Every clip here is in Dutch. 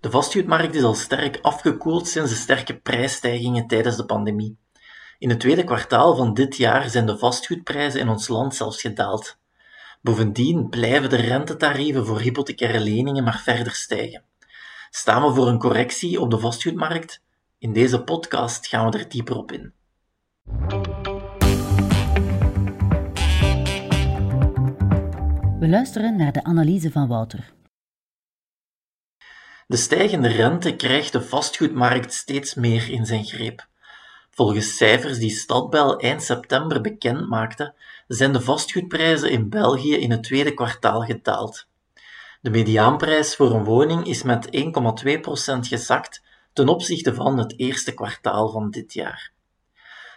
De vastgoedmarkt is al sterk afgekoeld sinds de sterke prijsstijgingen tijdens de pandemie. In het tweede kwartaal van dit jaar zijn de vastgoedprijzen in ons land zelfs gedaald. Bovendien blijven de rentetarieven voor hypothecaire leningen maar verder stijgen. Staan we voor een correctie op de vastgoedmarkt? In deze podcast gaan we er dieper op in. We luisteren naar de analyse van Wouter. De stijgende rente krijgt de vastgoedmarkt steeds meer in zijn greep. Volgens cijfers die Stadbel eind september bekend maakte, zijn de vastgoedprijzen in België in het tweede kwartaal gedaald. De mediaanprijs voor een woning is met 1,2% gezakt ten opzichte van het eerste kwartaal van dit jaar.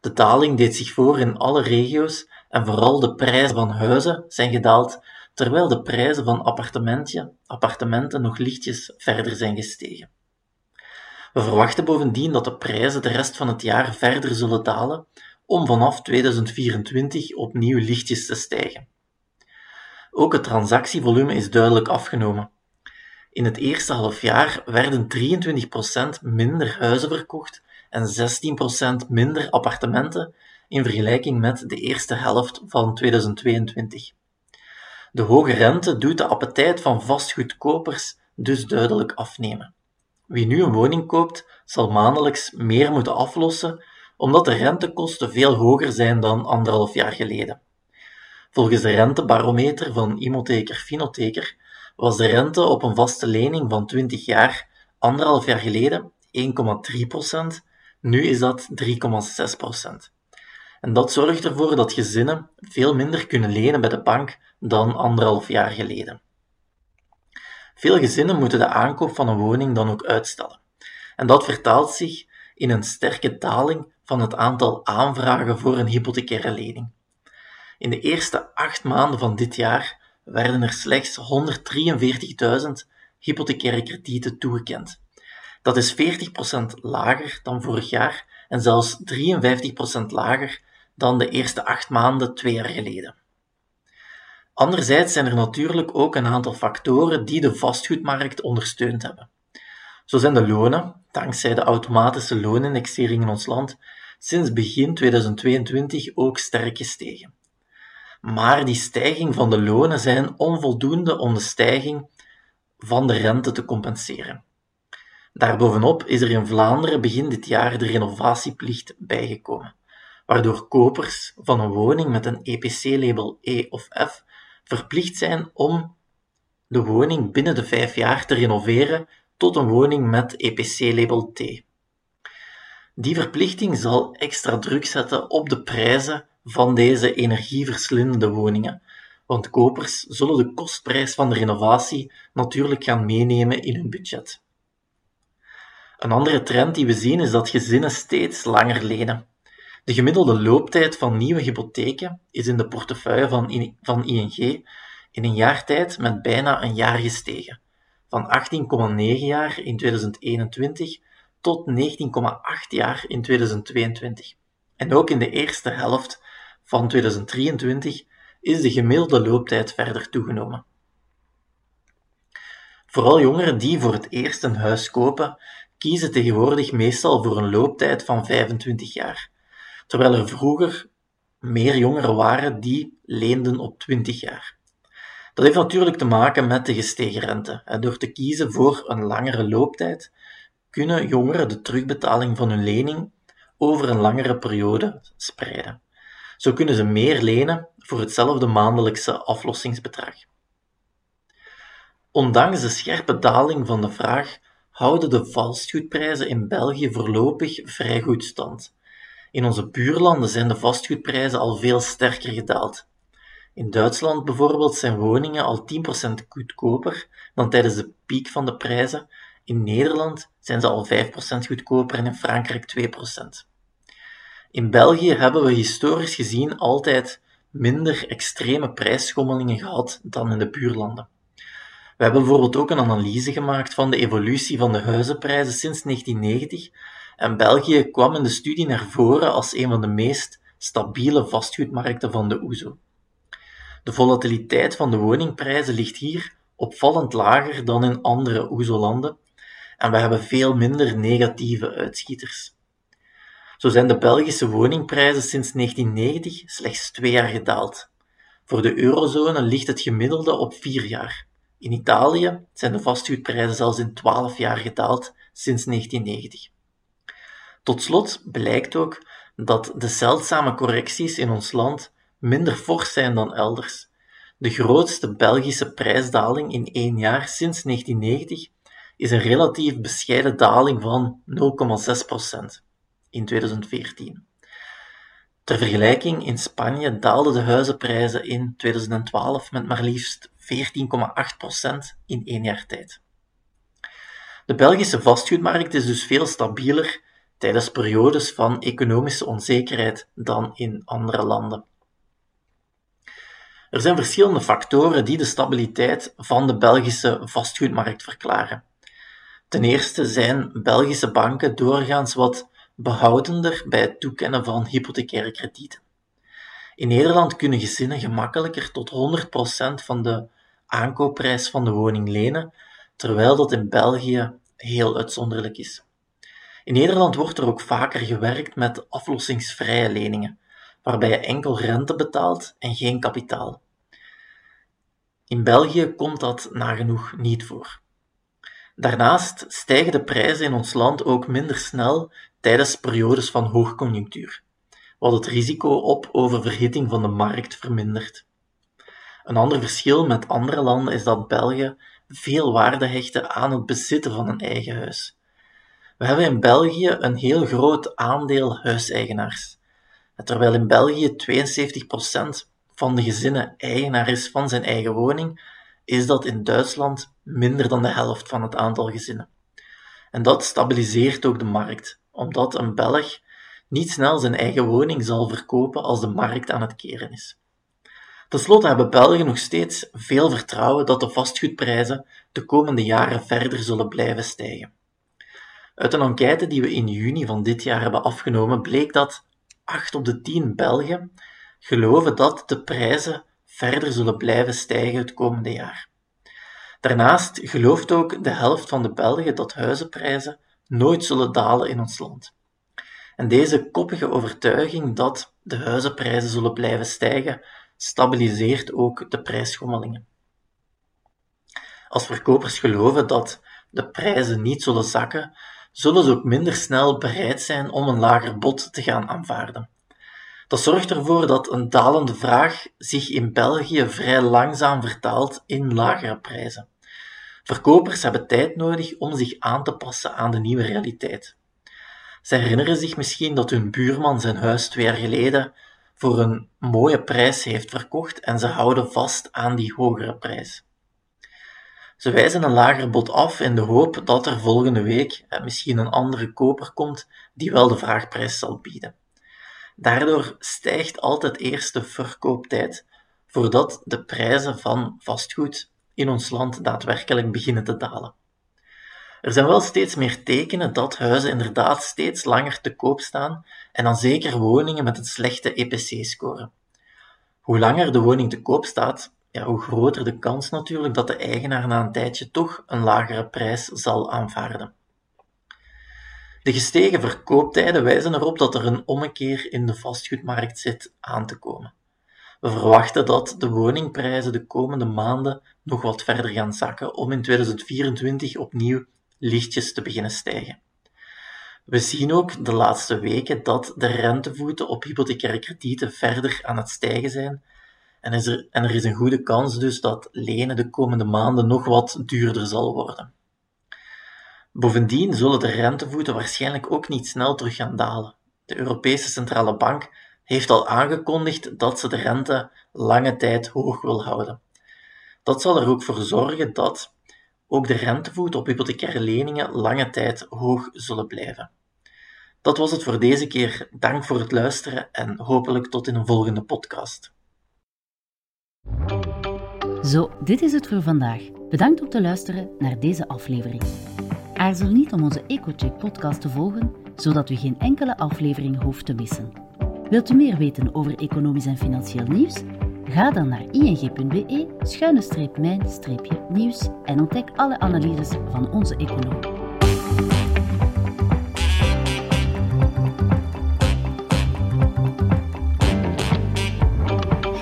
De daling deed zich voor in alle regio's en vooral de prijzen van huizen zijn gedaald, terwijl de prijzen van appartementen nog lichtjes verder zijn gestegen. We verwachten bovendien dat de prijzen de rest van het jaar verder zullen dalen, om vanaf 2024 opnieuw lichtjes te stijgen. Ook het transactievolume is duidelijk afgenomen. In het eerste halfjaar werden 23% minder huizen verkocht en 16% minder appartementen in vergelijking met de eerste helft van 2022. De hoge rente doet de appetijt van vastgoedkopers dus duidelijk afnemen. Wie nu een woning koopt, zal maandelijks meer moeten aflossen, omdat de rentekosten veel hoger zijn dan anderhalf jaar geleden. Volgens de rentebarometer van Imotheker Finotheker was de rente op een vaste lening van 20 jaar anderhalf jaar geleden 1,3%, nu is dat 3,6%. En dat zorgt ervoor dat gezinnen veel minder kunnen lenen bij de bank dan anderhalf jaar geleden. Veel gezinnen moeten de aankoop van een woning dan ook uitstellen. En dat vertaalt zich in een sterke daling van het aantal aanvragen voor een hypothecaire lening. In de eerste acht maanden van dit jaar werden er slechts 143.000 hypothecaire kredieten toegekend. Dat is 40% lager dan vorig jaar en zelfs 53% lager dan de eerste acht maanden twee jaar geleden. Anderzijds zijn er natuurlijk ook een aantal factoren die de vastgoedmarkt ondersteund hebben. Zo zijn de lonen, dankzij de automatische loonindexering in ons land, sinds begin 2022 ook sterk gestegen. Maar die stijging van de lonen zijn onvoldoende om de stijging van de rente te compenseren. Daarbovenop is er in Vlaanderen begin dit jaar de renovatieplicht bijgekomen, waardoor kopers van een woning met een EPC-label E of F verplicht zijn om de woning binnen de vijf jaar te renoveren tot een woning met EPC-label T. Die verplichting zal extra druk zetten op de prijzen van deze energieverslindende woningen, want kopers zullen de kostprijs van de renovatie natuurlijk gaan meenemen in hun budget. Een andere trend die we zien is dat gezinnen steeds langer lenen. De gemiddelde looptijd van nieuwe hypotheken is in de portefeuille van, van ING in een jaar tijd met bijna een jaar gestegen, van 18,9 jaar in 2021 tot 19,8 jaar in 2022. En ook in de eerste helft van 2023 is de gemiddelde looptijd verder toegenomen. Vooral jongeren die voor het eerst een huis kopen, kiezen tegenwoordig meestal voor een looptijd van 25 jaar, terwijl er vroeger meer jongeren waren die leenden op 20 jaar. Dat heeft natuurlijk te maken met de gestegen rente. Door te kiezen voor een langere looptijd kunnen jongeren de terugbetaling van hun lening over een langere periode spreiden. Zo kunnen ze meer lenen voor hetzelfde maandelijkse aflossingsbedrag. Ondanks de scherpe daling van de vraag houden de vastgoedprijzen in België voorlopig vrij goed stand. In onze buurlanden zijn de vastgoedprijzen al veel sterker gedaald. In Duitsland bijvoorbeeld zijn woningen al 10% goedkoper dan tijdens de piek van de prijzen. In Nederland zijn ze al 5% goedkoper en in Frankrijk 2%. In België hebben we historisch gezien altijd minder extreme prijsschommelingen gehad dan in de buurlanden. We hebben bijvoorbeeld ook een analyse gemaakt van de evolutie van de huizenprijzen sinds 1990 en België kwam in de studie naar voren als een van de meest stabiele vastgoedmarkten van de OESO. De volatiliteit van de woningprijzen ligt hier opvallend lager dan in andere OESO-landen en we hebben veel minder negatieve uitschieters. Zo zijn de Belgische woningprijzen sinds 1990 slechts twee jaar gedaald. Voor de eurozone ligt het gemiddelde op vier jaar. In Italië zijn de vastgoedprijzen zelfs in 12 jaar gedaald sinds 1990. Tot slot blijkt ook dat de zeldzame correcties in ons land minder fors zijn dan elders. De grootste Belgische prijsdaling in één jaar sinds 1990 is een relatief bescheiden daling van 0,6% in 2014. Ter vergelijking, in Spanje daalden de huizenprijzen in 2012 met maar liefst 14,8% in één jaar tijd. De Belgische vastgoedmarkt is dus veel stabieler tijdens periodes van economische onzekerheid dan in andere landen. Er zijn verschillende factoren die de stabiliteit van de Belgische vastgoedmarkt verklaren. Ten eerste zijn Belgische banken doorgaans wat behoudender bij het toekennen van hypothecaire kredieten. In Nederland kunnen gezinnen gemakkelijker tot 100% van de aankoopprijs van de woning lenen, terwijl dat in België heel uitzonderlijk is. In Nederland wordt er ook vaker gewerkt met aflossingsvrije leningen, waarbij je enkel rente betaalt en geen kapitaal. In België komt dat nagenoeg niet voor. Daarnaast stijgen de prijzen in ons land ook minder snel tijdens periodes van hoogconjunctuur, wat het risico op oververhitting van de markt vermindert. Een ander verschil met andere landen is dat België veel waarde hechten aan het bezitten van een eigen huis. We hebben in België een heel groot aandeel huiseigenaars. Terwijl in België 72% van de gezinnen eigenaar is van zijn eigen woning, is dat in Duitsland minder dan de helft van het aantal gezinnen. En dat stabiliseert ook de markt, omdat een Belg niet snel zijn eigen woning zal verkopen als de markt aan het keren is. Ten slotte hebben Belgen nog steeds veel vertrouwen dat de vastgoedprijzen de komende jaren verder zullen blijven stijgen. Uit een enquête die we in juni van dit jaar hebben afgenomen bleek dat 8 op de 10 Belgen geloven dat de prijzen verder zullen blijven stijgen het komende jaar. Daarnaast gelooft ook de helft van de Belgen dat huizenprijzen nooit zullen dalen in ons land. En deze koppige overtuiging dat de huizenprijzen zullen blijven stijgen, stabiliseert ook de prijsschommelingen. Als verkopers geloven dat de prijzen niet zullen zakken, zullen ze ook minder snel bereid zijn om een lager bod te gaan aanvaarden. Dat zorgt ervoor dat een dalende vraag zich in België vrij langzaam vertaalt in lagere prijzen. Verkopers hebben tijd nodig om zich aan te passen aan de nieuwe realiteit. Ze herinneren zich misschien dat hun buurman zijn huis twee jaar geleden voor een mooie prijs heeft verkocht en ze houden vast aan die hogere prijs. Ze wijzen een lager bod af in de hoop dat er volgende week misschien een andere koper komt die wel de vraagprijs zal bieden. Daardoor stijgt altijd eerst de verkooptijd voordat de prijzen van vastgoed in ons land daadwerkelijk beginnen te dalen. Er zijn wel steeds meer tekenen dat huizen inderdaad steeds langer te koop staan en dan zeker woningen met een slechte EPC-score. Hoe langer de woning te koop staat, hoe groter de kans natuurlijk dat de eigenaar na een tijdje toch een lagere prijs zal aanvaarden. De gestegen verkooptijden wijzen erop dat er een ommekeer in de vastgoedmarkt zit aan te komen. We verwachten dat de woningprijzen de komende maanden nog wat verder gaan zakken om in 2024 opnieuw lichtjes te beginnen stijgen. We zien ook de laatste weken dat de rentevoeten op hypothecaire kredieten verder aan het stijgen zijn en, is er, en er is een goede kans dus dat lenen de komende maanden nog wat duurder zal worden. Bovendien zullen de rentevoeten waarschijnlijk ook niet snel terug gaan dalen. De Europese Centrale Bank heeft al aangekondigd dat ze de rente lange tijd hoog wil houden. Dat zal er ook voor zorgen dat ook de rentevoeten op hypothecaire leningen lange tijd hoog zullen blijven. Dat was het voor deze keer. Dank voor het luisteren en hopelijk tot in een volgende podcast. Zo, dit is het voor vandaag. Bedankt om te luisteren naar deze aflevering. Aarzel niet om onze EcoCheck podcast te volgen, zodat u geen enkele aflevering hoeft te missen. Wilt u meer weten over economisch en financieel nieuws? Ga dan naar ing.be-mijn-nieuws en ontdek alle analyses van onze econoom.